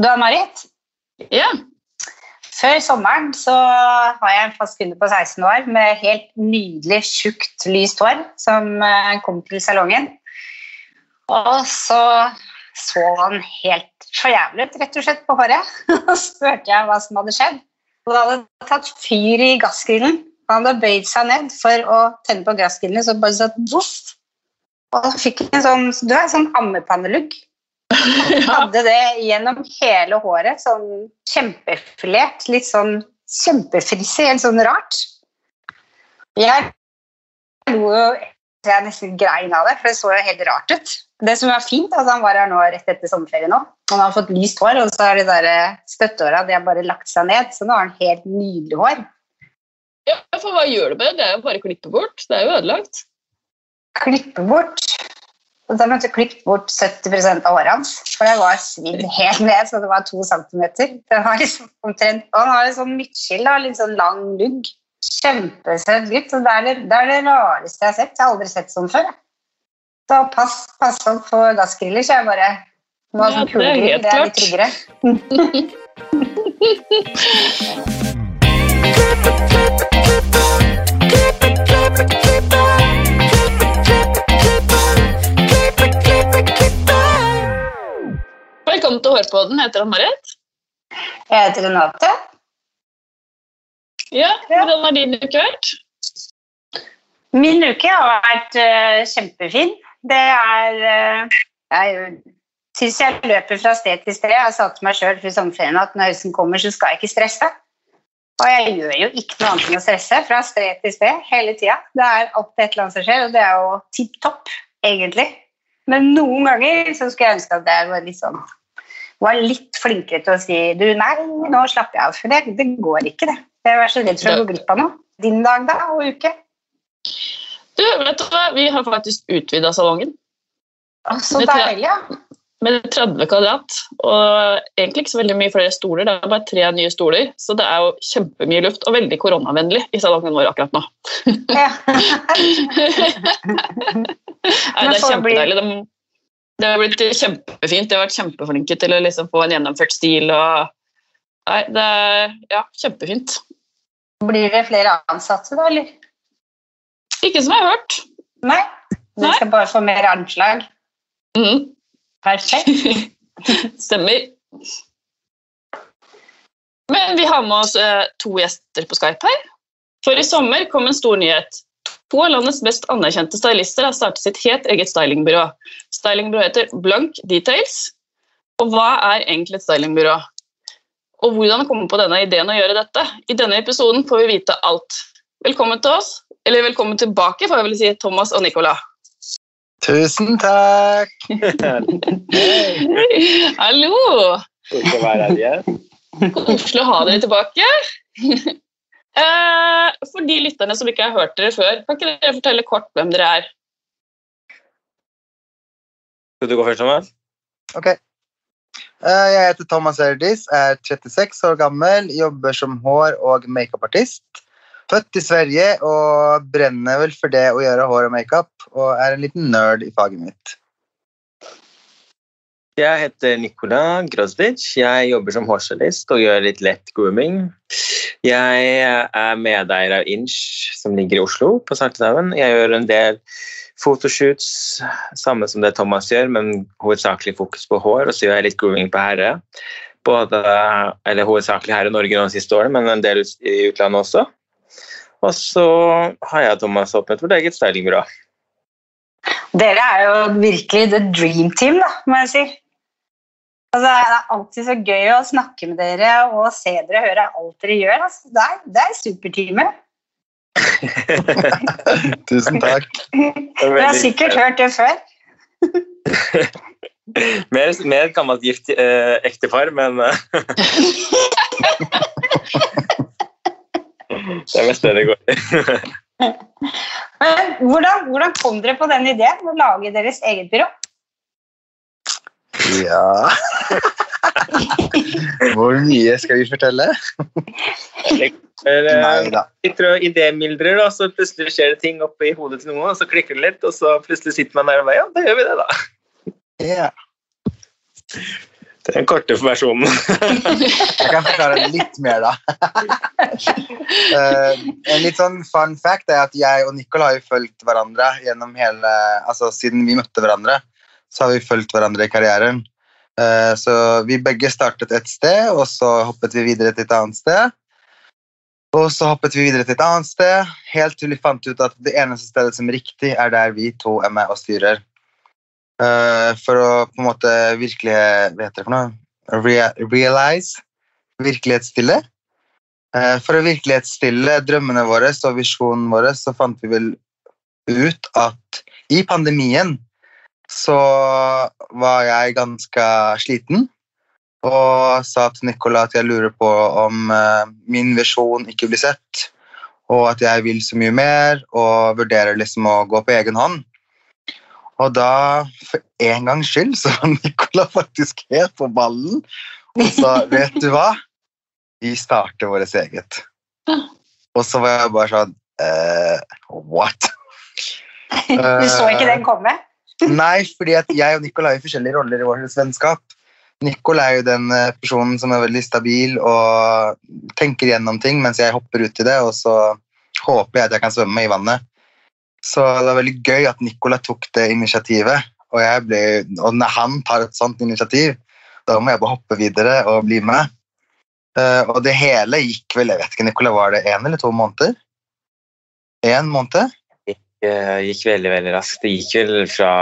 Du Ann-Marit, Ja. før sommeren så har jeg en fast kunde på 16 år med helt nydelig, tjukt, lyst hår som eh, kom til salongen. Og så så han helt forjævlet, rett og slett, på håret. Og spurte jeg hva som hadde skjedd. Og det hadde tatt fyr i gassgrillen. Han hadde bøyd seg ned for å tenne på gassgrillen, så bare satt voff. Og så fikk han en sånn, du er sånn ammepannelugg. Hadde det gjennom hele håret, sånn kjempefilert, litt sånn kjempefrissig, helt sånn rart. Jeg lo jo jeg nesten grein av det, for det så jo helt rart ut. Det som var fint, altså han var her nå rett etter sommerferien nå. Han har fått lyst hår, og så har de der støtteåra støttehåra de har bare lagt seg ned, så nå har han helt nydelig hår. ja, for hva gjør du med det? Det er jo bare å klippe bort. Det er jo ødelagt. Klippe bort. Og da måtte jeg klippe bort 70% av håret hans, for det var svidd helt ned, så det var to centimeter. Det var liksom omtrent, og han har en sånn midtskill, litt sånn lang lugg. Kjempesøt gutt. og Det er det, det er det rareste jeg har sett. Jeg har aldri sett sånn før. jeg. Så pass, pass opp på gassgriller, så jeg bare ha Ja, sånn det er helt det er litt klart. tryggere. Velkommen til Hårpodden, heter Ann-Marit. Jeg heter Renate. Ja, hvordan har din uke vært? Min uke har vært uh, kjempefin. Det er uh, Jeg syns jeg løper fra sted til sted. Jeg sa til meg sjøl før sommerferien at når høsten kommer, så skal jeg ikke stresse. Og jeg gjør jo ikke noe annet enn å stresse fra sted til sted hele tida. Det er alltid et eller annet som skjer, og det er jo tipp topp, egentlig. Men noen ganger så skulle jeg ønske at det var litt sånn var litt flinkere til å si du, nei, nå slapper jeg av. For det, det går ikke, det. Jeg er så redd for å gå glipp av noe. Din dag, da, og uke? Du, vet du hva? Vi har faktisk utvida salongen Å, så deilig, ja. med 30 kvadrat. Og egentlig ikke så veldig mye flere stoler, det er bare tre nye stoler. Så det er jo kjempemye luft og veldig koronavennlig i salongen vår akkurat nå. ja. Nei, det er kjempedeilig. De, det har blitt kjempefint. De har vært kjempeflinke til å liksom få en gjennomført stil. og Nei, det er ja, kjempefint. Blir det flere ansatte, da, eller? Ikke som jeg har hørt. Nei? Du skal bare få mer anslag? Mhm. Perfekt. Stemmer. Men vi har med oss eh, to gjester på Skype her. For i sommer kom en stor nyhet. To av landets mest anerkjente stylister har startet sitt helt eget stylingbyrå. Stylingbyrået heter Blank Details. Og hva er egentlig et stylingbyrå? Og hvordan komme på denne ideen å gjøre dette? I denne episoden får vi vite alt. Velkommen til oss, eller velkommen tilbake, får jeg vel si, Thomas og Nicola. Tusen takk! Hallo! Koselig å være her igjen. Koselig å ha dere tilbake. Eh, For de lytterne som ikke har hørt dere før, kan ikke dere fortelle kort hvem dere er? Skal du gå først, Thomas? Ok. Eh, Jeg heter Thomas Erdis, er 36 år gammel, jobber som hår- og makeupartist. Født i Sverige og brenner vel for det å gjøre hår og makeup, og er en liten nerd i faget mitt. Jeg heter Nikola Grosdic. Jeg jobber som hårstylist og gjør litt lett grooming. Jeg er medeier av Inch, som ligger i Oslo, på Salteshaugen. Jeg gjør en del fotoshoots, samme som det Thomas gjør, men hovedsakelig fokus på hår, og så gjør jeg litt grooming på herre. Både, eller hovedsakelig her i Norge nå de siste årene, men en del i utlandet også. Og så har jeg og Thomas åpnet vårt eget stylingbyrå. Dere er jo virkelig the dream team, da, må jeg si. Altså, det er alltid så gøy å snakke med dere og se dere og høre alt dere gjør. Altså, det, er, det er supertime. Tusen takk. Dere har sikkert hørt det før. mer, mer et gammelt gift eh, ektepar, men eh, Det er mest det det går i. Hvordan, hvordan kom dere på den ideen å lage deres eget byrå? Ja Hvor mye skal vi fortelle? Eller, sitter og idémyldrer, da, så plutselig skjer det ting oppi hodet til noen, og så klikker det litt, og så plutselig sitter man der og bare Ja, da gjør vi det, da. Yeah. Det er den korte versjonen. Jeg kan forklare litt mer, da. Eh, en litt sånn fun fact er at jeg og Nicol har jo fulgt hverandre gjennom hele Altså siden vi møtte hverandre, så har vi fulgt hverandre i karrieren. Eh, så vi begge startet et sted, og så hoppet vi videre til et annet sted. Og så hoppet vi videre til et annet sted, helt til vi fant ut at det eneste stedet som er riktig, er der vi to er med og styrer. Eh, for å på en måte virkelig Hva heter det for noe? Rea realize. Virkelighetsstille. Eh, For å virkelighetsstille drømmene våre og visjonen vår, så fant vi vel ut at i pandemien så var jeg ganske sliten. Og sa til Nicola at jeg lurer på om eh, min visjon ikke blir sett. Og at jeg vil så mye mer, og vurderer liksom å gå på egen hånd. Og da, for en gangs skyld, så var Nicola faktisk helt på ballen og sa vet du hva, vi starter vårt eget. Og så var jeg bare sånn eh, What? Du så ikke den komme? Nei, fordi at jeg og Nicol har jo forskjellige roller i vårt vennskap. Nicol er jo den eh, personen som er veldig stabil og tenker gjennom ting, mens jeg hopper ut i det, og så håper jeg at jeg kan svømme i vannet. Så det var veldig gøy at Nicola tok det initiativet. Og, ble, og når han tar et sånt initiativ, da må jeg bare hoppe videre og bli med. Eh, og det hele gikk vel, jeg vet ikke, Nicola, var det én eller to måneder? Én måned? Eh, gikk veldig, veldig raskt. Det gikk vel fra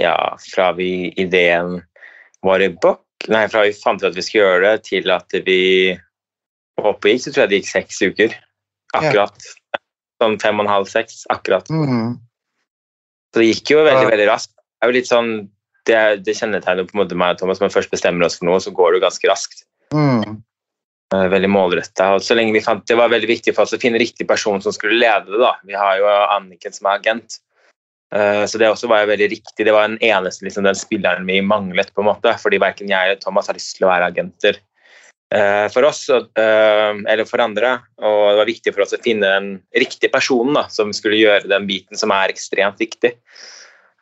ja, fra vi ideen var i bok, nei, fra vi fant ut at vi skulle gjøre det, til at vi oppgikk, oppe gikk, så tror jeg det gikk seks uker. Akkurat. Sånn fem og en halv, seks. Akkurat. Mhm. Så det gikk jo veldig, Ja. veldig raskt. Det er jo litt sånn det, det kjennetegner på en måte meg og Thomas. Når vi først bestemmer oss for noe, så går det jo ganske raskt. Mhm. Eh, Veldig målretta. Så lenge vi fant, det var veldig viktig for oss å finne riktig person som skulle lede det. da. Vi har jo Anniken som er agent. Eh, Så det også var jo veldig riktig. Det var den eneste liksom, den spilleren vi manglet, på en måte, fordi verken jeg eller Thomas har lyst til å være agenter eh, for oss eller for andre. Og det var viktig for oss å finne den riktige personen da, som skulle gjøre den biten som er ekstremt viktig.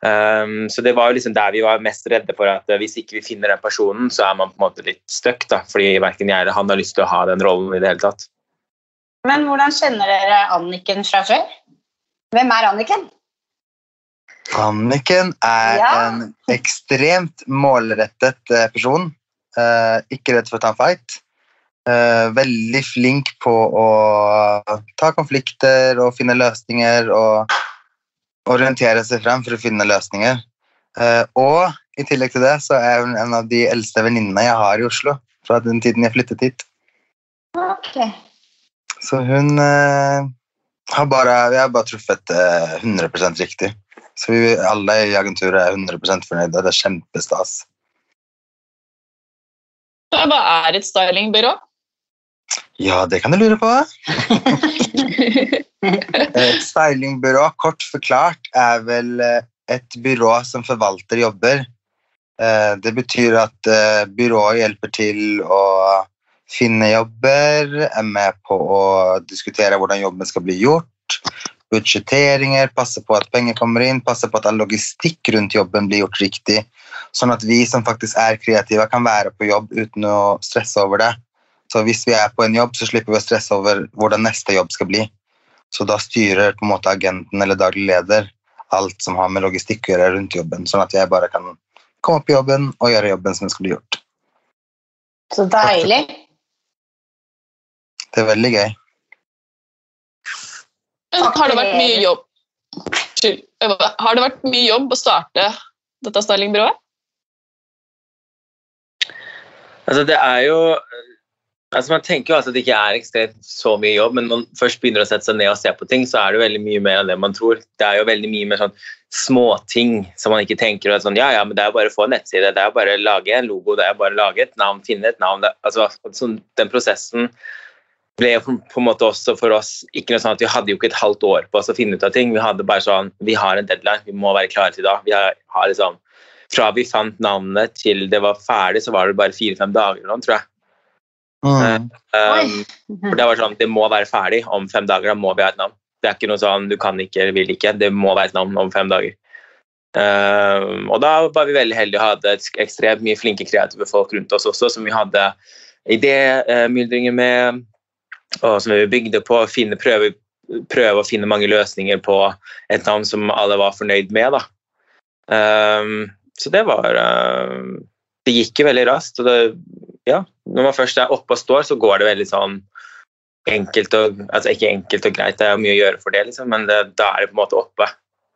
Um, så det var jo liksom der vi var mest redde for at eh, hvis ikke vi finner den personen, så er man på en måte litt stuck, da, fordi verken jeg eller han har lyst til å ha den rollen i det hele tatt. Men hvordan kjenner dere Anniken fra før? Hvem er Anniken? Anniken er Ja. en ekstremt målrettet eh, person. Uh, ikke redd for å ta en fight. Uh, veldig flink på å ta konflikter og finne løsninger og orientere seg frem for å finne løsninger. Eh, og i tillegg til det så er hun en av de eldste venninnene jeg har i Oslo fra den tiden jeg flyttet hit. Okay. Så hun eh, har bare, vi har bare truffet eh, 100% riktig. Så vi alle i agenturet er 100% fornøyde. Det er kjempestas. Hva er et stylingbyrå? Ja, det kan du lure på. Et stylingbyrå, kort forklart, er vel eh, et byrå som forvalter jobber. Eh, Det betyr at eh, byrået hjelper til å finne jobber, er med på å diskutere hvordan jobben skal bli gjort, budsjetteringer, passe på at penger kommer inn, passe på at all logistikk rundt jobben blir gjort riktig, sånn at vi som faktisk er kreative, kan være på jobb uten å stresse over det. Så hvis vi er på en jobb, så slipper vi å stresse over hvordan neste jobb skal bli. Så da styrer på en måte agenten eller daglig leder alt som har med logistikk å gjøre rundt jobben, sånn at jeg bare kan komme opp i jobben og gjøre jobben som skal bli gjort. Så deilig. Det er veldig gøy. Har det vært mye jobb Unnskyld. Har det vært mye jobb å starte dette stylingbyrået? Altså, det er jo altså Man tenker jo altså at det ikke er ekstremt så mye jobb, men når man først begynner å sette seg ned og se på ting, så er det veldig mye mer enn det man tror. Det er jo veldig mye mer sånn småting som man ikke tenker er sånn, ja, ja, men det er jo bare å få en nettside, det er jo bare å lage en logo, det er bare å lage et navn, finne et navn. Det, altså, sånn, den prosessen ble jo på en måte også for oss ikke noe sånn at vi hadde jo ikke et halvt år på oss å finne ut av ting. Vi hadde bare sånn, vi har en deadline, vi må være klare til da. Vi har, har liksom, fra vi fant navnet til det var ferdig, så var det bare fire-fem dager eller noe, tror jeg. Mm. Um, for det var sånn, det må være ferdig om fem dager, da må vi ha et navn. Det er ikke noe sånn du kan ikke eller vil ikke, det må være et navn om fem dager. Um, og da var vi veldig heldige og hadde ekstremt mye flinke kreative folk rundt oss også, som vi hadde idémyldringer med, og som vi bygde på finne, prøve, prøve, å finne mange løsninger på et navn som alle var fornøyd med. Da. Um, så det var uh, Det gikk jo veldig raskt. og det, ja, Når man først er oppe og står, så går det veldig sånn enkelt og altså Ikke enkelt og greit, det er mye å gjøre for det, liksom, men det, da er det på en måte oppe.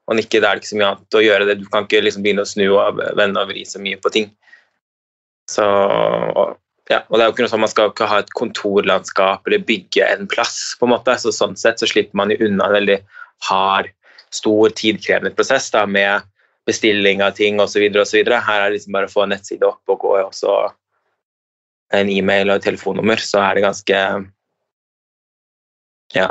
Og ikke, det er ikke så mye annet å gjøre det. Du kan ikke liksom begynne å snu og vende og vri så mye på ting. Så, og, ja, og det er jo ikke noe sånn Man skal ikke ha et kontorlandskap eller bygge en plass. på en måte, så Sånn sett så slipper man jo unna en veldig hard, stor, tidkrevende prosess da, med bestilling av ting osv. Her er det liksom bare å få en nettside opp og gå og så en e-mail og et telefonnummer, så er det ganske ja,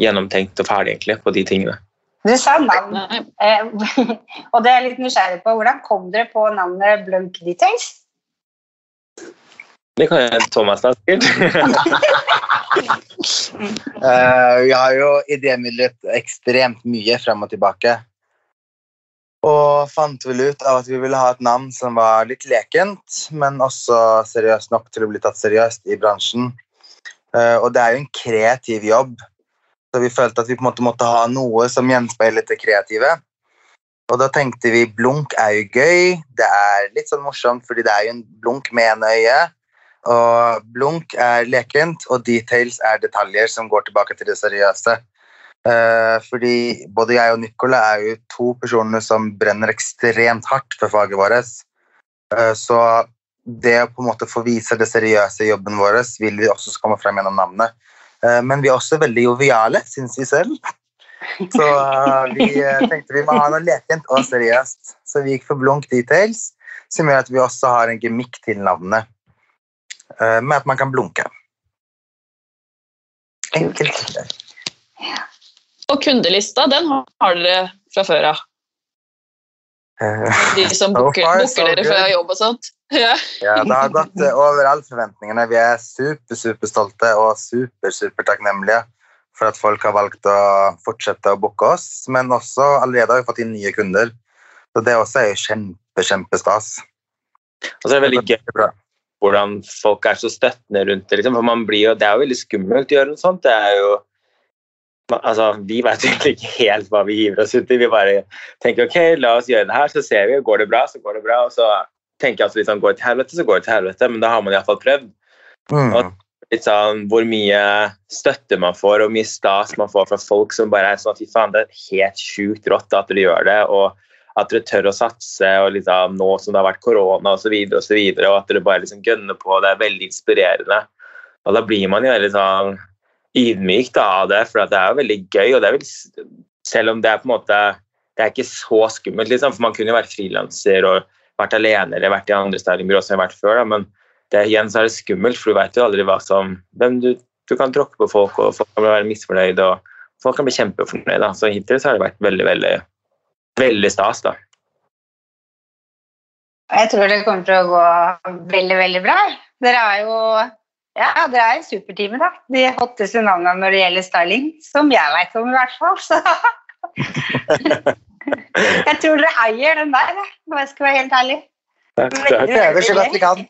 gjennomtenkt og ferdig egentlig på de tingene. Du sa navn, eh, og det er jeg litt nysgjerrig på. Hvordan kom dere på navnet Blunk Details? Det kan jeg Thomas ta, sikkert. uh, vi har jo idémidlet ekstremt mye frem og tilbake. Og fant vel ut av at vi ville ha et navn som var litt lekent, men også seriøst nok til å bli tatt seriøst i bransjen. Uh, og det er jo en kreativ jobb. Så vi følte at vi på en måte måtte ha noe som gjenspeilet det kreative. Og da tenkte vi blunk er jo gøy. Det er litt sånn morsomt, fordi det er jo en blunk med en øye. Og blunk er lekent, og details er detaljer som går tilbake til det seriøse. Uh, fordi både jeg og Nicola er jo to personer som brenner ekstremt hardt for faget vårt. Uh, så det å på en måte få vise det seriøse i jobben vår vil vi også komme frem gjennom navnet. Eh, men vi er også veldig joviale, syns vi selv. Så vi tenkte vi må ha noe lekent og seriøst. Så vi gikk for Blunk Details, som gjør at vi også har en gemikk til navnet. Med at man kan blunke. Enkelt. Og kundelista, den har dere fra før av? De som booker, so dere fra jobb og sånt? Ja. ja, det har gått eh, over alle forventningene. Vi er super, superstolte og super, super takknemlige for at folk har valgt å fortsette å booke oss, men også allerede har vi fått inn nye kunder. Så det også er jo kjempe, kjempestas. Og så er det veldig gøy hvordan folk er så støttende rundt det. Liksom. For man blir jo, det er jo veldig skummelt å gjøre noe sånt. Det er jo altså, Vi vet egentlig ikke helt hva vi hiver oss ut i. Vi bare tenker ok, la oss gjøre det her, så ser vi. Går det bra, så går det bra. og så tenker jeg at hvis han går til helvete, så går det til helvete, men da har man iallfall prøvd. Mm. Og litt sånn, Hvor mye støtte man får, og hvor mye stas man får fra folk som bare er sånn fy faen, det er helt sjukt rått at dere gjør det, og at dere tør å satse og liksom, nå som det har vært korona osv., og, så videre, og at dere bare liksom gønner på. Det er veldig inspirerende. Og da blir man jo veldig sånn ydmyk av det, for det er jo veldig gøy. og det er vel, Selv om det er på en måte det er ikke så skummelt, liksom, for man kunne jo vært frilanser og vært alene eller vært i andre stylingbyrå som jeg har vært før. Da. Men det, igjen så er det skummelt, for du vet jo aldri hva som hvem du, du kan tråkke på folk, og folk kan være misfornøyd, og folk kan bli kjempefornøyde. Så hittil så har det vært veldig, veldig, veldig stas. da. Jeg tror det kommer til å gå veldig, veldig bra. Dere har jo ja, dere er en superteam, da. De hotteste navnene når det gjelder styling, som jeg vet om i hvert fall. Så. Jeg tror dere eier den der, om jeg skal være helt ærlig. Det så godt vi kan.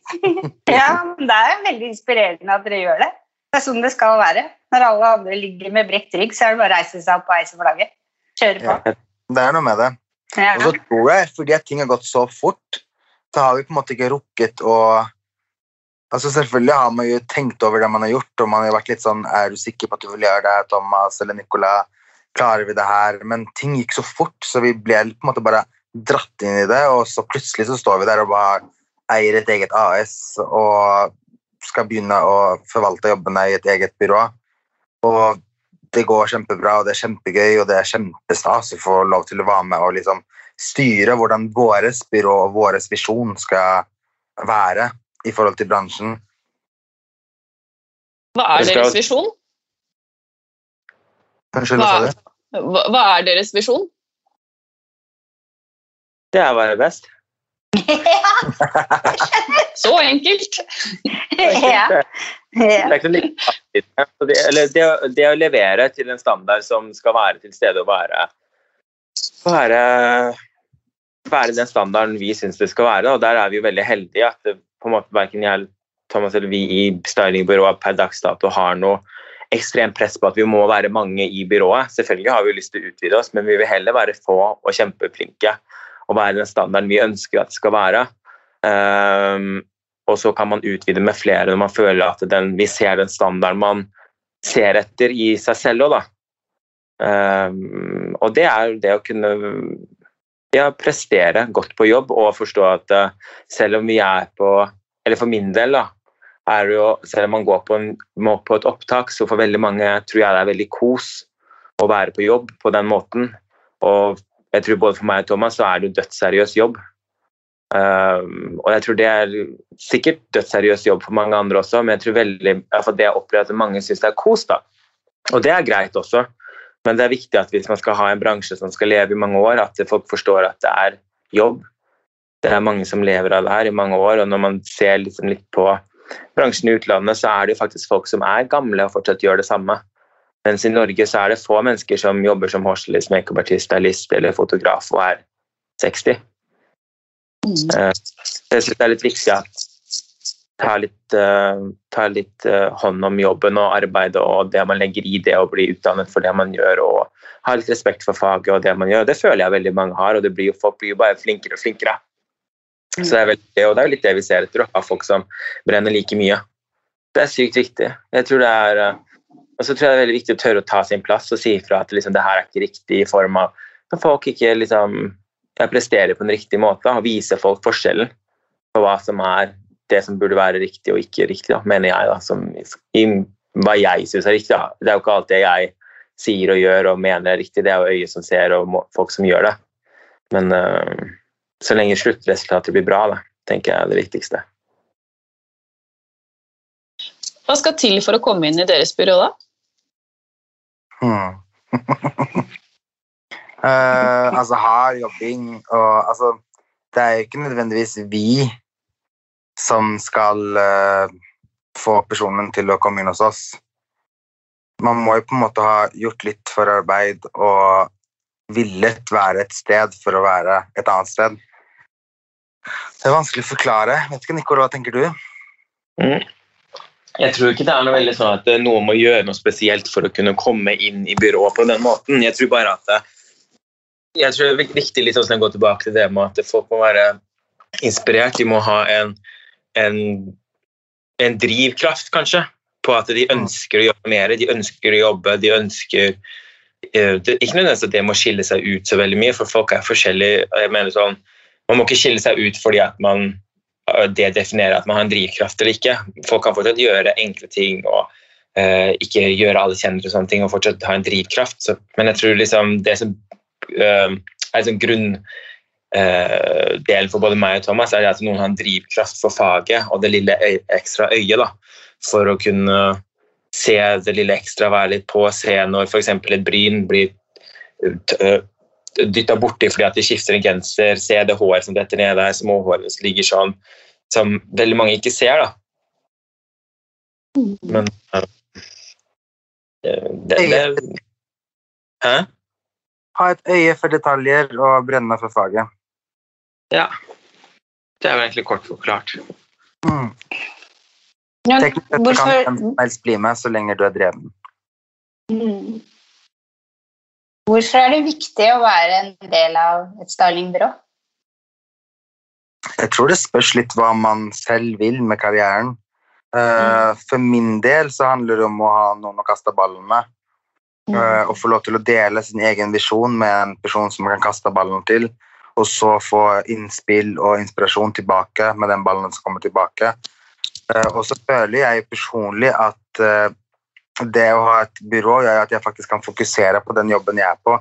ja, det er veldig inspirerende at dere gjør det. Det er sånn det skal være. Når alle andre ligger med brekt rygg, så er det bare å reise seg opp og heise flagget. Kjøre på. Ja, det er noe med det. Ja. Og så tror jeg, fordi at ting har gått så fort, så har vi på en måte ikke rukket å Altså Selvfølgelig har man jo tenkt over det man har gjort, og man har vært litt sånn Er du sikker på at du vil gjøre det, Thomas eller Nicolas? klarer vi det her? Men ting gikk så fort, så vi ble på en måte bare dratt inn i det, og så plutselig så står vi der og bare eier et eget AS og skal begynne å forvalte jobbene i et eget byrå. Og det går kjempebra, og det er kjempegøy, og det er kjempestas å få lov til å være med og liksom styre hvordan vårt byrå og vår visjon skal være i forhold til bransjen. Hva er deres visjon? Unnskyld, hva sa Hva, hva er deres visjon? Det er å være best. Så enkelt. ja. Det, det, det, å levere til en standard som skal være til stede og være, være være den standarden vi syns det skal være. Og der er vi jo veldig heldige at det, på en måte verken jeg, Thomas eller vi i stylingbyrået per dags dato har noe ekstremt press på at vi må være mange i byrået. Selvfølgelig har vi lyst til å utvide oss, men vi vil heller være få og kjempeflinke og være den standarden vi ønsker at det skal være. Um, og så kan man utvide med flere når man føler at den, vi ser den standarden man ser etter i seg selv òg, da. Um, og det er det å kunne ja, prestere godt på jobb og forstå at uh, selv om vi er på Eller for min del, da, er det jo Selv om man går på, en, må på et opptak, så for veldig mange tror jeg det er veldig kos å være på jobb på den måten. Og jeg tror både for meg og Thomas så er det jo dødsseriøs jobb. Um, og jeg tror det er sikkert dødsseriøs jobb for mange andre også, men jeg tror veldig, for det jeg opplever at mange syns det er kos. da. Og det er greit også, men det er viktig at hvis man skal ha en bransje som skal leve i mange år, at folk forstår at det er jobb. Det er mange som lever av det her i mange år, og når man ser liksom litt på bransjen i utlandet, så er det jo faktisk folk som er gamle og fortsatt gjør det samme. Mens i Norge så er det få mennesker som jobber som hårstylist, makeupartist, stylist eller fotograf og er 60. Mm. Eh, jeg syns det er litt viktig at ta litt, uh, ta litt uh, hånd om jobben og arbeidet og det man legger i det å bli utdannet for det man gjør, og ha litt respekt for faget og det man gjør. Det føler jeg veldig mange har, og blir, folk blir jo bare flinkere og flinkere. Mm. Så det er veldig, og det er jo litt det vi ser etter, å ha folk som brenner like mye. Det er sykt viktig. Jeg tror det er uh, og så tror jeg det er veldig viktig å tørre å ta sin plass og si ifra at liksom, det her er ikke riktig i form av at folk ikke liksom presterer på en riktig måte og viser folk forskjellen på hva som er det som burde være riktig og ikke riktig, da, mener jeg. Da, som, i, hva jeg syns er riktig. Da. Det er jo ikke alt det jeg sier og gjør og mener er riktig, det er jo øyet som ser og må, folk som gjør det. Men uh, så lenge sluttresultatet blir bra, da, tenker jeg er det viktigste. Hva skal til for å komme inn i deres byrå, da? Hmm. uh, altså hard jobbing og altså Det er jo ikke nødvendigvis vi som skal uh, få personen til å komme inn hos oss. Man må jo på en måte ha gjort litt forarbeid og villet være et sted for å være et annet sted. Det er vanskelig å forklare. Vet ikke, Nico, hva tenker du? Mm. Jeg tror ikke det er noe veldig sånn at noen må gjøre noe spesielt for å kunne komme inn i byrået på den måten. Jeg tror bare at det, jeg tror det er viktig litt å gå tilbake til det med at folk må være inspirert. De må ha en, en, en drivkraft, kanskje, på at de ønsker å jobbe mer. De ønsker å jobbe, de ønsker eh, det, Ikke nødvendigvis at det må skille seg ut så veldig mye, for folk er forskjellige. jeg mener sånn, Man må ikke skille seg ut fordi at man det definerer at man har en drivkraft eller ikke. Folk kan fortsatt gjøre enkle ting og uh, ikke gjøre alle kjennere og sånne ting og fortsatt ha en drivkraft. Så, men jeg tror liksom det som uh, er liksom grunndelen uh, for både meg og Thomas, er at noen har en drivkraft for faget og det lille ekstra øyet da, for å kunne se det lille ekstra, være litt på, se når f.eks. et bryn blir dytta borti fordi at de skifter en genser, se det håret som detter ned der, småhåret som ligger sånn, som veldig mange ikke ser. da. Men uh, det, det, Hæ? Ha et øye for detaljer og brenne for faget. Ja. Det er vel egentlig kort forklart. Mm. Teknisk sett kan hvem som helst bli med så lenge du er dreven. Mm. Hvorfor er det viktig å være en del av et stylingbyrå? Jeg tror det spørs litt hva man selv vil med karrieren. Uh, for min del så handler det om å ha noen å kaste ballen med. Uh, og få lov til å dele sin egen visjon med en person som man kan kaste ballen til. Og så få innspill og inspirasjon tilbake med den ballen som kommer tilbake. Uh, og så føler jeg personlig at det å ha et byrå gjør at jeg faktisk kan fokusere på den jobben jeg er på.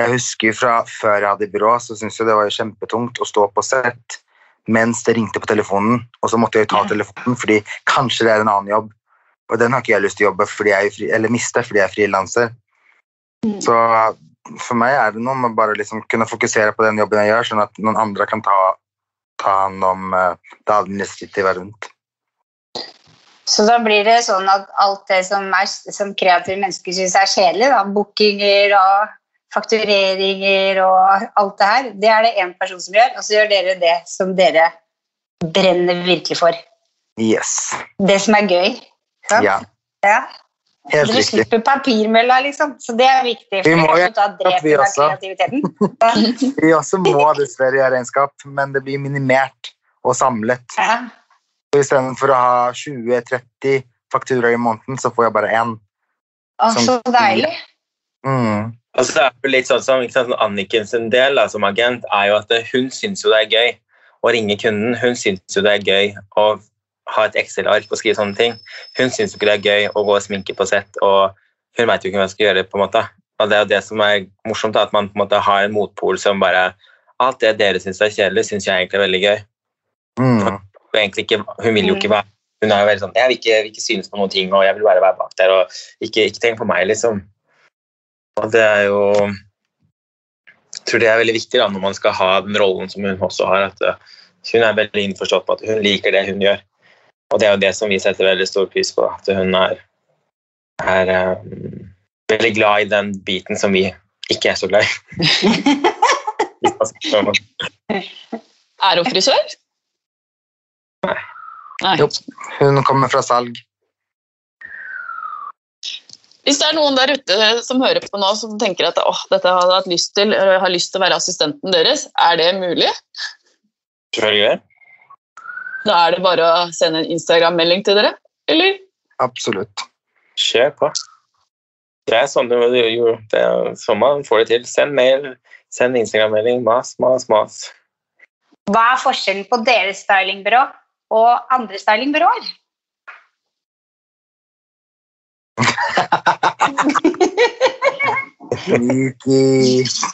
Jeg husker fra før jeg hadde byrå, så syntes jeg det var kjempetungt å stå på sett mens det ringte på telefonen, og så måtte jeg ta telefonen fordi kanskje det er en annen jobb. Og den har ikke jeg lyst til å jobbe fordi jeg eller miste fordi jeg er frilanser. Mm. Så for meg er det noe med bare liksom kunne fokusere på den jobben jeg gjør, sånn at noen andre kan ta, ta hånd om uh, det administrative rundt. Så da blir det sånn at alt det som, er, som kreative mennesker syns er kjedelig, da, bookinger og faktureringer og alt det her, det er det én person som gjør, og så gjør dere det som dere brenner virkelig for. Yes. Det som er gøy. Sant? Ja, Ja. Helt Dere riktig. slipper papirmølla, liksom. Så det er viktig. Vi må jo at vi også- kreativiteten. Vi også må dessverre gjøre regnskap, men det blir minimert og samlet. Ja. Så Istedenfor å ha 20-30 fakturaer i måneden, så får jeg bare én. Å, så deilig. Mm. Og det er det litt sånn som ikke sant, Anniken sin del da, som agent, er jo at hun syns jo det er gøy å ringe kunden. Hun syns jo det er gøy å ha et Excel-ark og skrive sånne ting. Hun syns jo ikke det er gøy å gå og sminke på sett, og hun veit jo ikke hva hun skal gjøre. på en måte. Og Det er jo det som er morsomt, at man på en måte har en motpol som bare Alt det dere syns er kjedelig, syns jeg egentlig er veldig gøy. Mm. Ikke, hun vil jo ikke være Hun er jo veldig sånn Jeg vil ikke, vil ikke synes på noen ting, og jeg vil bare være bak der, og ikke, ikke tenk på meg, liksom. Og det er jo Jeg tror det er veldig viktig da, når man skal ha den rollen som hun også har, at uh, hun er veldig innforstått på at hun liker det hun gjør. Og det er jo det som vi setter veldig stor pris på, at hun er, er um, veldig glad i den biten som vi ikke er så glad i. Er hun frisør? Nei. Nei. Jo. Hun kommer fra salg. Hvis det er noen der ute som hører på nå som tenker at åh, dette hadde jeg hatt lyst til, har lyst til å være assistenten deres, er det mulig? Selvfølgelig. Da er det bare å sende en Instagram-melding til dere, eller? Absolutt. Kjør på. Det er sånn, du, jo, det er sånn man får det til. Send mail, send Instagram-melding. Mas, mas, mas. Hva er forskjellen på deres stylingbyrå og andre stylingbyråer?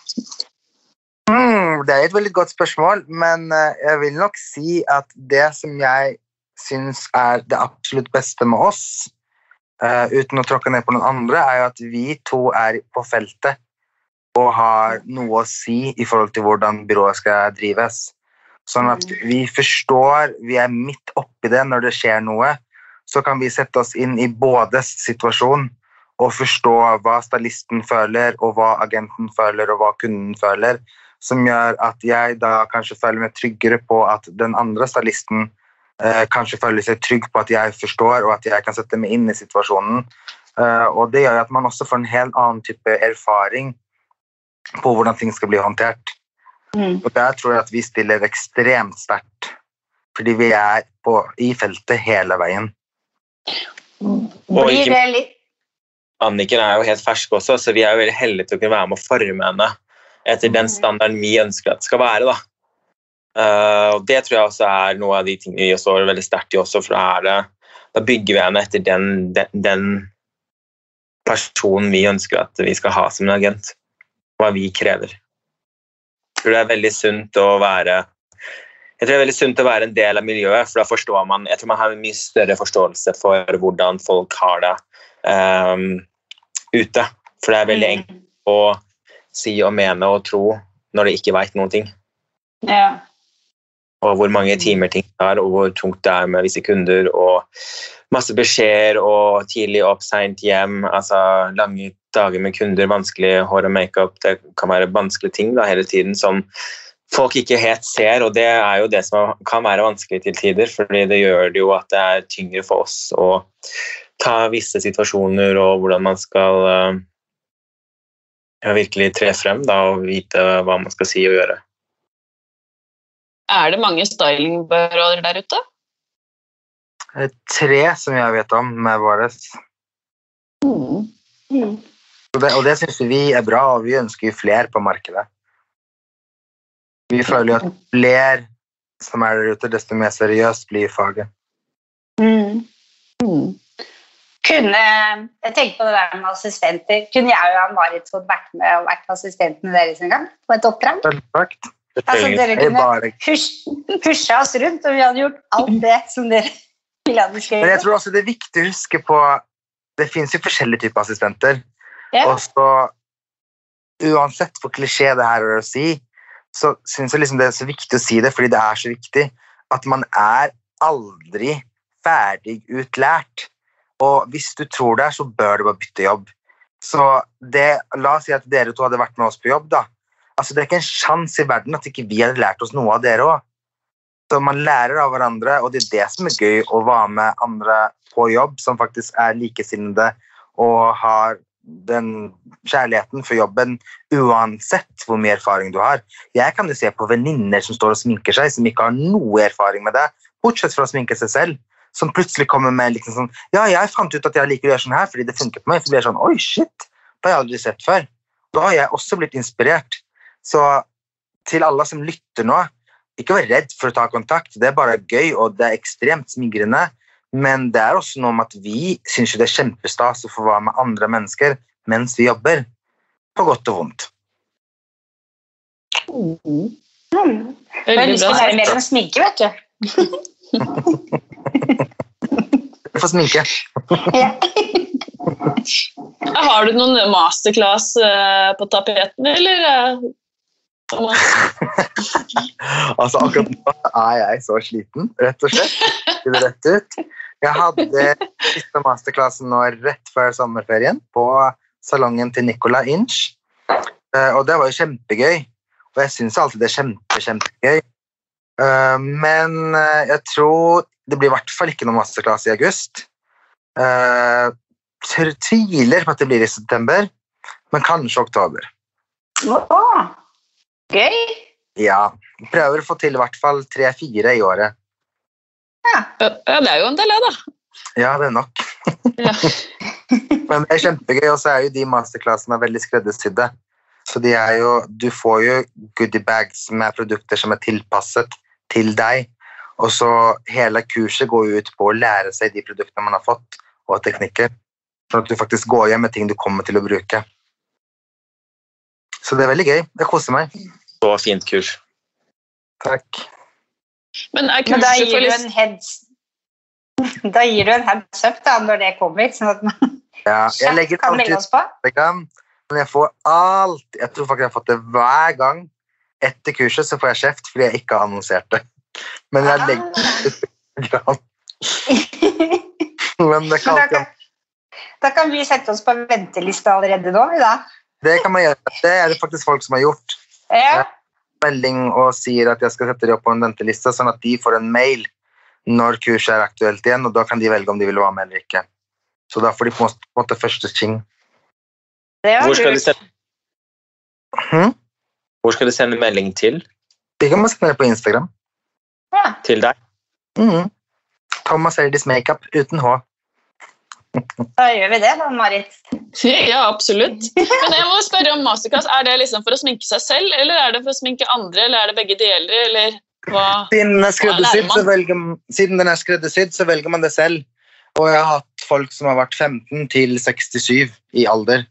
Det er et veldig godt spørsmål, men eh, jeg vil nok si at det som jeg syns er det absolutt beste med oss, eh, uten å tråkke ned på noen andre, er jo at vi to er på feltet og har noe å si i forhold til hvordan byrået skal drives. Sånn at vi forstår, vi er midt oppi det når det skjer noe, så kan vi sette oss inn i bådes situasjon og forstå hva stylisten føler, og hva agenten føler, og hva kunden føler, som gjør at jeg da kanskje føler meg tryggere på at den andre stylisten eh, kanskje føler seg trygg på at jeg forstår, og at jeg kan sette meg inn i situasjonen. Eh, og det gjør at man også får en helt annen type erfaring på hvordan ting skal bli håndtert. Mm. Og der tror jeg at vi stiller ekstremt sterkt, fordi vi er på, i feltet hele veien. Blir det litt Anniken er jo helt fersk også, så vi er jo veldig heldige til å kunne være med å forme henne etter den standarden vi ønsker at det skal være. da. Uh, og Det tror jeg også er noe av de tingene vi står veldig sterkt i også, for da, er det, da bygger vi henne etter den, den, den personen vi ønsker at vi skal ha som en agent. Hva vi krever. Jeg tror det er veldig sunt å være jeg tror det er veldig sunt å være en del av miljøet, for da forstår man jeg tror man har en mye større forståelse for hvordan folk har det um, ute. For det er veldig enkelt å si og mene og tro når de ikke veit noen ting. Ja. Og hvor mange timer ting tar, og hvor tungt det er med visse kunder. Og masse beskjeder og tidlig opp, seint hjem. altså Lange dager med kunder, vanskelig hår og makeup. Det kan være vanskelige ting da, hele tiden som folk ikke helt ser, og det er jo det som kan være vanskelig til tider. fordi det gjør det jo at det er tyngre for oss å ta visse situasjoner og hvordan man skal ja, virkelig tre frem da, og vite hva man skal si og gjøre. Er det mange stylingbyråer der ute? Eh, Tre som jeg vet om med våre. Mm. Og det, og det syns vi er bra, og vi ønsker jo flere på markedet. Vi føler jo at flere som er der ute, desto mer seriøst blir faget. Mm. Kunne, jeg tenker på det der med assistenter. Kunne jeg og Marit vært med og vært assistenten deres en gang? På et oppdrag? Selvsagt. Altså, dere Det er kunne pushe pusha oss rundt, og vi hadde gjort alt det som dere ville at vi skulle Men jeg tror også det er viktig å huske på Det finnes jo forskjellige typer assistenter. Ja. Og så Uansett hvor klisjé det her er å si, så syns jeg liksom det er så viktig å si det, fordi det er så viktig at man er aldri ferdig utlært. Og hvis du tror det, så bør du bare bytte jobb. Så det, la oss si at dere to hadde vært med oss på jobb, da. Altså, det er ikke en sjanse i verden at ikke vi hadde lært oss noe av dere òg. Så man lærer av hverandre, og det er det som er gøy å være med andre på jobb som faktisk er likesinnede og har den kjærligheten for jobben uansett hvor mye erfaring du har. Jeg kan jo se på venninner som står og sminker seg, som ikke har noe erfaring med det, bortsett fra å sminke seg selv, som plutselig kommer med liksom sånn Ja, jeg fant ut at jeg liker å gjøre sånn her fordi det funker på meg. Så blir jeg sånn Oi, shit! Det har jeg aldri sett før. Da har jeg også blitt inspirert. Så til alle som lytter nå, ikke vær redd for å ta kontakt. Det er bare gøy, og det er ekstremt smigrende. Men det er også noe med at vi syns det er kjempestas å få være med andre mennesker mens vi jobber. På godt og vondt. Mm. Jeg har Veldig lyst til bra å lære mer om sminke, vet du. Du får sminke. Ja. Har du noen masterclass eh, på tapeten, eller? eh, Altså, akkurat nå er jeg så sliten, rett og slett. Rett ut. Jeg hadde siste masterklassen nå rett før sommerferien på salongen til Nicola Inch. Eh, Og det var jo kjempegøy. Og jeg syns alltid det er kjempe, kjempegøy. Eh, Men jeg tror det blir i hvert fall ikke noen masterclass i august. Uh, tviler på at det blir i september, men kanskje oktober. Oh, gøy. Ja. Prøver å få til i hvert fall tre-fire i året. Ja, det er jo en del, det, da. Ja, det er nok. Ja. Men det er kjempegøy, og så er jo de masterclassene veldig skreddersydde. Så de er jo, du får jo goodiebags med produkter som er tilpasset til deg. Og så hele kurset går ut på å lære seg de produktene man har fått, og teknikker. Sånn at du faktisk går hjem med ting du kommer til å bruke. Så det er veldig gøy. Jeg koser meg. Så fint kurs. Takk. Men er Men da gir for du en heads Da gir du en heads up da, når det kommer, sånn at man Ja, jeg legger kan alltid melde oss på. Men jeg får alt Jeg tror faktisk jeg har fått det hver gang. Etter kurset så får jeg kjeft fordi jeg ikke har annonsert det. Men jeg legger Ah. Instagram. Men det kan, alltid, da kan vi sette oss på venteliste allerede nå, da. det kan man gjøre. Det er det faktisk folk som har gjort. Ja. Melding og sier at jeg skal sette dem opp på en venteliste, sånn at de får en mail når kurset er aktuelt igjen, og da kan de velge om de vil være med eller ikke. Så da får de på en måte første ting. Hvor skal, de sende, hmm? hvor skal de sende melding til? Det kan man sende på Instagram. Ja. Til deg? Mm. Thomas Erdis Makeup uten H. Da gjør vi det, da, Marit. Ja, absolutt. Men jeg må spørre om masterclass. Er det liksom for å sminke seg selv, eller er det for å sminke andre, eller er det begge deler, eller hva? Siden den er skreddersydd, så velger, siden den er skreddersydd, så velger man det selv. Og jeg har hatt folk som har vært 15 til 67 i alder.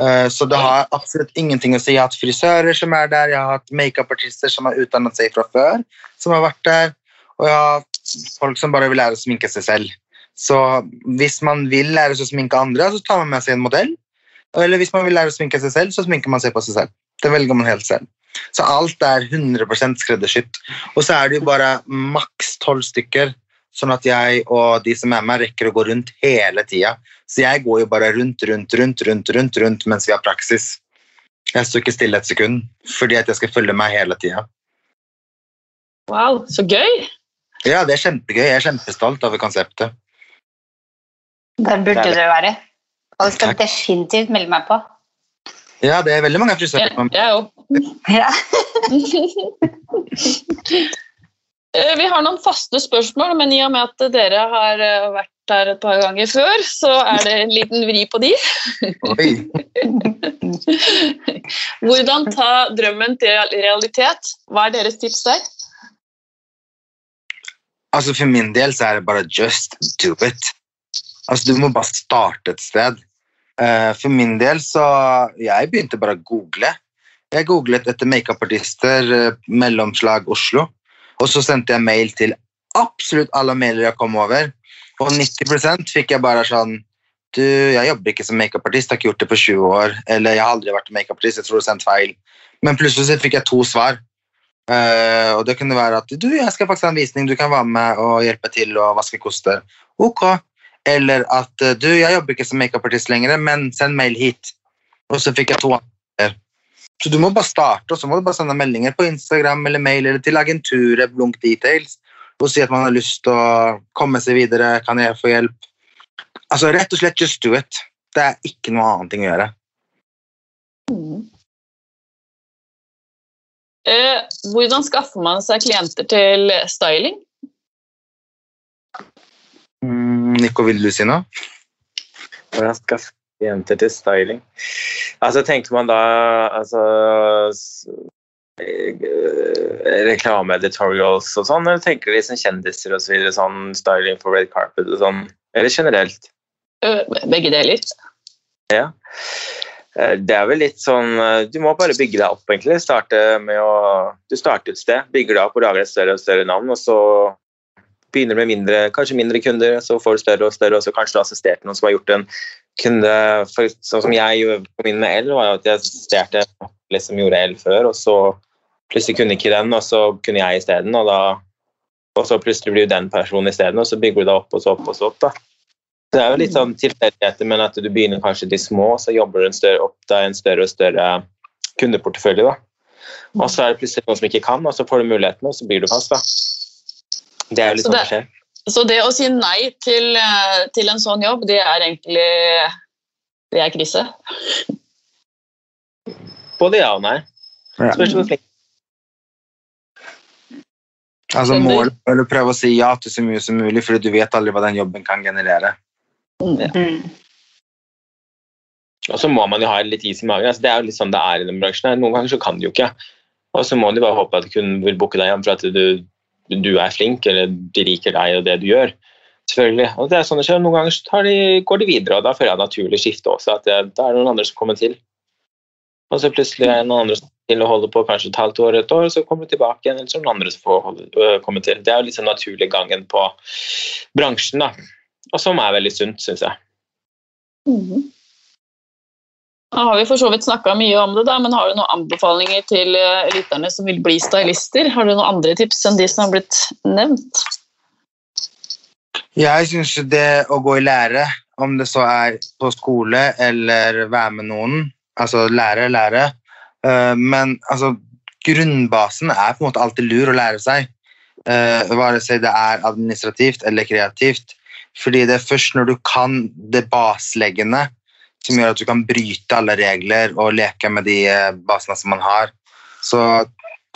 Eh, Så det har absolutt ingenting å si. Jeg har hatt frisører som er der, jeg har hatt makeupartister som har utdannet seg fra før, som har vært der, og jeg har hatt folk som bare vil lære å sminke seg selv. Så hvis man vil lære å sminke andre, så tar man med seg en modell. Eller hvis man vil lære å sminke seg selv, så sminker man seg på seg selv. Det velger man helt selv. Så alt er 100% skreddersydd. Og så er det jo bare maks tolv stykker, sånn at jeg og de som er med, rekker å gå rundt hele tida. Så jeg går jo bare rundt, rundt, rundt, rundt, rundt, rundt mens vi har praksis. Jeg står ikke stille et sekund, fordi at jeg skal følge meg hele tida. Wow, så gøy! Ja, det er kjempegøy. Jeg er kjempestolt over konseptet. Det burde Det det. være. Og det skal Takk. definitivt melde meg på. Ja, det er veldig mange frisører som jeg òg. Ja. Eh, Vi har noen faste spørsmål, men i og med at dere har eh, vært der et par ganger før, så er det en liten vri på de. Hvordan ta drømmen til realitet? Hva er deres tips der? Altså For min del så er det bare just do it. Altså Du må bare starte et sted. Eh, for min del så Jeg begynte bare å google. Jeg googlet etter makeupartister, uh, mellomslag Oslo. Og så sendte jeg mail til absolutt alle mailer jeg kom over. Og 90% fikk jeg bare sånn Du, jeg jobber ikke som makeupartist, har ikke gjort det på 20 år. Eller jeg har aldri vært makeupartist, jeg tror du sendte sendt feil. Men plutselig fikk jeg to svar. Uh, og det kunne være at du, jeg skal faktisk ha en visning, du kan være med og hjelpe til og vaske koster. Ok. Eller at du, jeg jobber ikke som makeupartist lenger, men send mail hit. Og så fikk jeg to andre. Så du må bare starte, og så må du bare sende meldinger på Instagram eller mail eller til agenturet Blunk Details og si at man har lyst til å komme seg videre. Kan jeg få hjelp? Altså Rett og slett just do it. Det er ikke noe annet ting å gjøre. Eh, hvordan skaffer man seg klienter til styling? Mm, Nico, vil du si noe? Hvordan skaffe klienter til styling? Altså, tenker man da altså, Reklame-editorials og sånn, eller tenker du liksom kjendiser og så videre, sånn styling for red carpet og sånn? Eller generelt? Eh, begge deler. Ja. Eh, Det er vel litt sånn eh, Du må bare bygge deg opp, egentlig. Starte med å Du starter et sted, bygger deg opp og lager et større og større navn, og så begynner du med mindre, kanskje mindre kunder, så får du større og større, og så kanskje du har assistert noen som har gjort en kunde for, Sånn som jeg gjorde på min med L, var at jeg assisterte som gjorde el før, og så plutselig kunne ikke den, og så kunne jeg isteden, og da og så plutselig blir du den personen isteden, og så bygger du deg opp og så opp og så opp. da. Det er jo litt sånn tilfeldigheter, men at du begynner kanskje de små, så jobber du en større, opp deg en større og større kundeportefølje. da. Og så er det plutselig noen som ikke kan, og så får du muligheten, og så blir du fast. da. Det er jo litt Så sånn det- det skjer. Så det å si nei til, eh, til en sånn jobb, det er egentlig Det er krise. Både ja og nei. Spørs hvor flink Altså. Målet er å prøve å si ja til så mye som mulig, fordi du vet aldri hva den jobben kan generere. Ja. Og så må man jo ha litt is i magen. Altså, det er jo litt sånn det er i den bransjen. Noen ganger så kan du jo ikke. Og så må du bare håpe at kunden vil booke deg hjem for at du, du er flink, eller de liker deg og det du gjør. Selvfølgelig. Og det er sånn det skjer. Noen ganger så tar de, går de videre, og da føler jeg naturlig skifte også. at det, Da er det noen andre som kommer til. Og så plutselig er det noen andre som til å holde på kanskje et halvt år, et år, så kommer du tilbake igjen, eller så er det noen andre som får holde, øh, komme til. Det er jo liksom naturlig gangen på bransjen, da. Og som er veldig sunt, syns jeg. Da har vi for så vidt snakka mye om det, da, men har du noen anbefalinger til eh, lytterne som vil bli stylister? Har du noen andre tips enn de som har blitt nevnt? Jeg syns det å gå i lære, om det så er på skole eller være med noen, altså lære, lære, eh, men altså grunnbasen er på en måte alltid lur å lære seg, bare si det er administrativt eller kreativt, fordi det er først når du kan det basleggende som gjør at du kan bryte alle regler og leke med de eh, basene som man har. Så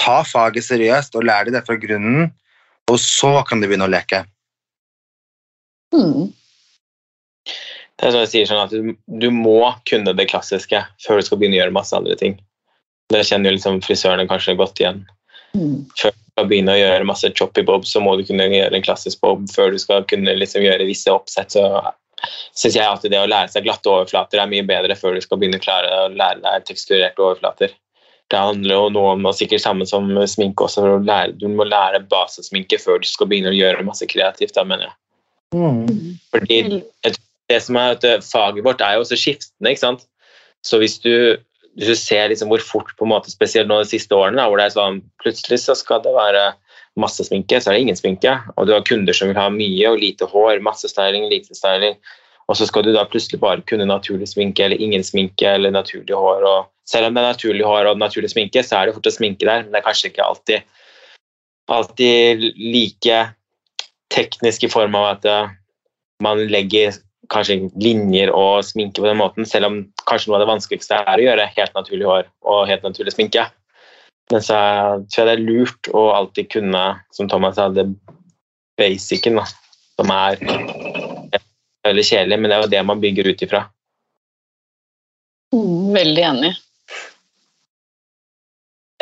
ta faget seriøst og lær deg det fra grunnen, og så kan du begynne å leke. Mm. Det er sånn jeg sier sånn at du, du må kunne det klassiske før du skal begynne å gjøre masse andre ting. Det kjenner jo liksom frisørene kanskje godt igjen. Mm. Før du skal begynne å gjøre masse choppy bob, så må du kunne gjøre en klassisk bob. Før du skal kunne liksom gjøre visse oppsett, så syns jeg at det å lære seg glatte overflater er mye bedre før du skal begynne å klare å lære deg teksturerte overflater. Det handler jo noe om, og sikkert samme som sminke også, for å lære, du må lære basesminke før du skal begynne å gjøre masse kreativt. da, mener jeg. Fordi det som er at faget vårt er jo også skiftende, ikke sant. Så hvis du, hvis du ser liksom hvor fort, på en måte, spesielt nå de siste årene, da, hvor det er sånn plutselig så skal det være masse sminke, så er det ingen sminke. Og du har kunder som vil ha mye og lite hår, masse styling, lite styling. Og så skal du da plutselig bare kunne naturlig sminke eller ingen sminke eller naturlig hår. Og selv om det er naturlig hår og naturlig sminke, så er det fort å sminke der, men det er kanskje ikke alltid, alltid like teknisk i form av at eh, man legger kanskje linjer og sminke på den måten, selv om kanskje noe av det vanskeligste er å gjøre helt naturlig hår og helt naturlig sminke. Men så tror jeg det er lurt å alltid kunne, som Thomas sa, det basicen, da, som er veldig kjedelig, men det er jo det man bygger ut ifra. Veldig enig.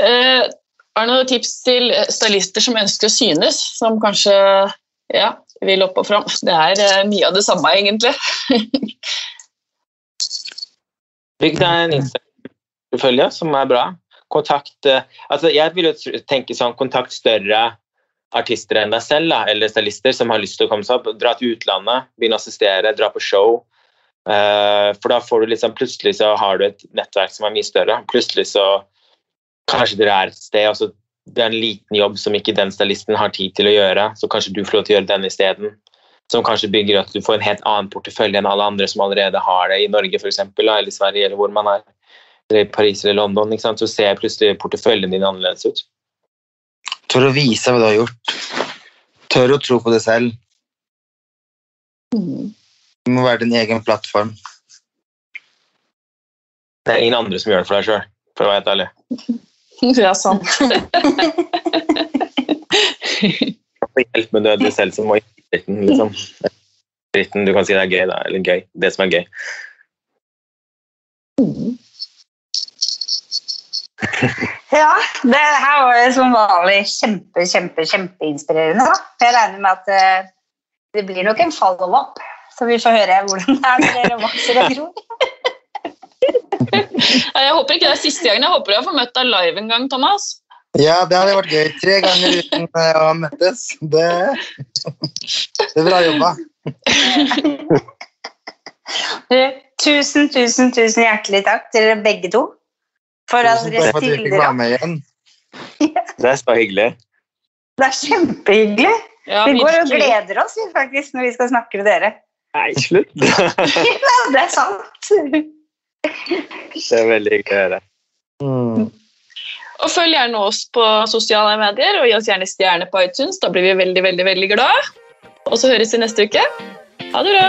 Eh, har du noen tips til stylister som ønsker å synes, som kanskje ja, vil opp og fram? Det er eh, mye av det samme, egentlig. Bygg deg en Instagram-følge som er bra. Kontakt eh, altså Jeg vil jo tenke sånn kontakt større artister enn deg selv, da, eller stylister som har lyst til å komme seg opp. Dra til utlandet, begynne å assistere, dra på show. Eh, for da får du liksom Plutselig så har du et nettverk som er mye større. Plutselig så Kanskje dere er et sted, og så det er en liten jobb som ikke den stylisten har tid til å gjøre, så kanskje du får lov til å gjøre den isteden. som kanskje bygger at du får en helt annen portefølje enn alle andre som allerede har det i Norge eksempel, eller i Sverige eller hvor man er, eller i Paris eller London. Ikke sant? Så ser plutselig porteføljen din annerledes ut. Tør å vise hva du har gjort. Tør å tro på det selv. Det må være din egen plattform. Det er ingen andre som gjør det for deg sjøl, for å være helt ærlig. Ja, sant. Hjelp med det selv som må i dritten, liksom. Dritten, du kan si det er gøy, da. Eller gøy. Det som er gøy. Ja, det her var jo som vanlig kjempe, kjempe, kjempeinspirerende. da. Jeg regner med at eh, det blir nok en follow-up, så vi får høre hvordan det er når dere vokser og gror. Nei, Jeg håper ikke det er siste gangen. Jeg håper jeg får møtt deg live en gang, Thomas. Ja, det hadde vært gøy. Tre ganger uten eh, å møttes. Det, det er bra jobba. Du, Tusen, tusen, tusen hjertelig takk til dere begge to. For at Tusen dere takk for at du fikk stiller være opp. med igjen. Det er så hyggelig. Det er kjempehyggelig. Ja, Vi går og gleder oss faktisk når vi skal snakke med dere. Nei, slutt. Ja, det er sant. Det er veldig hyggelig å høre. Mm. Og følg gjerne oss på sosiale medier, og gi oss gjerne stjerne på iTunes. Da blir vi veldig, veldig, veldig glad. Og så høres vi neste uke. Ha det bra.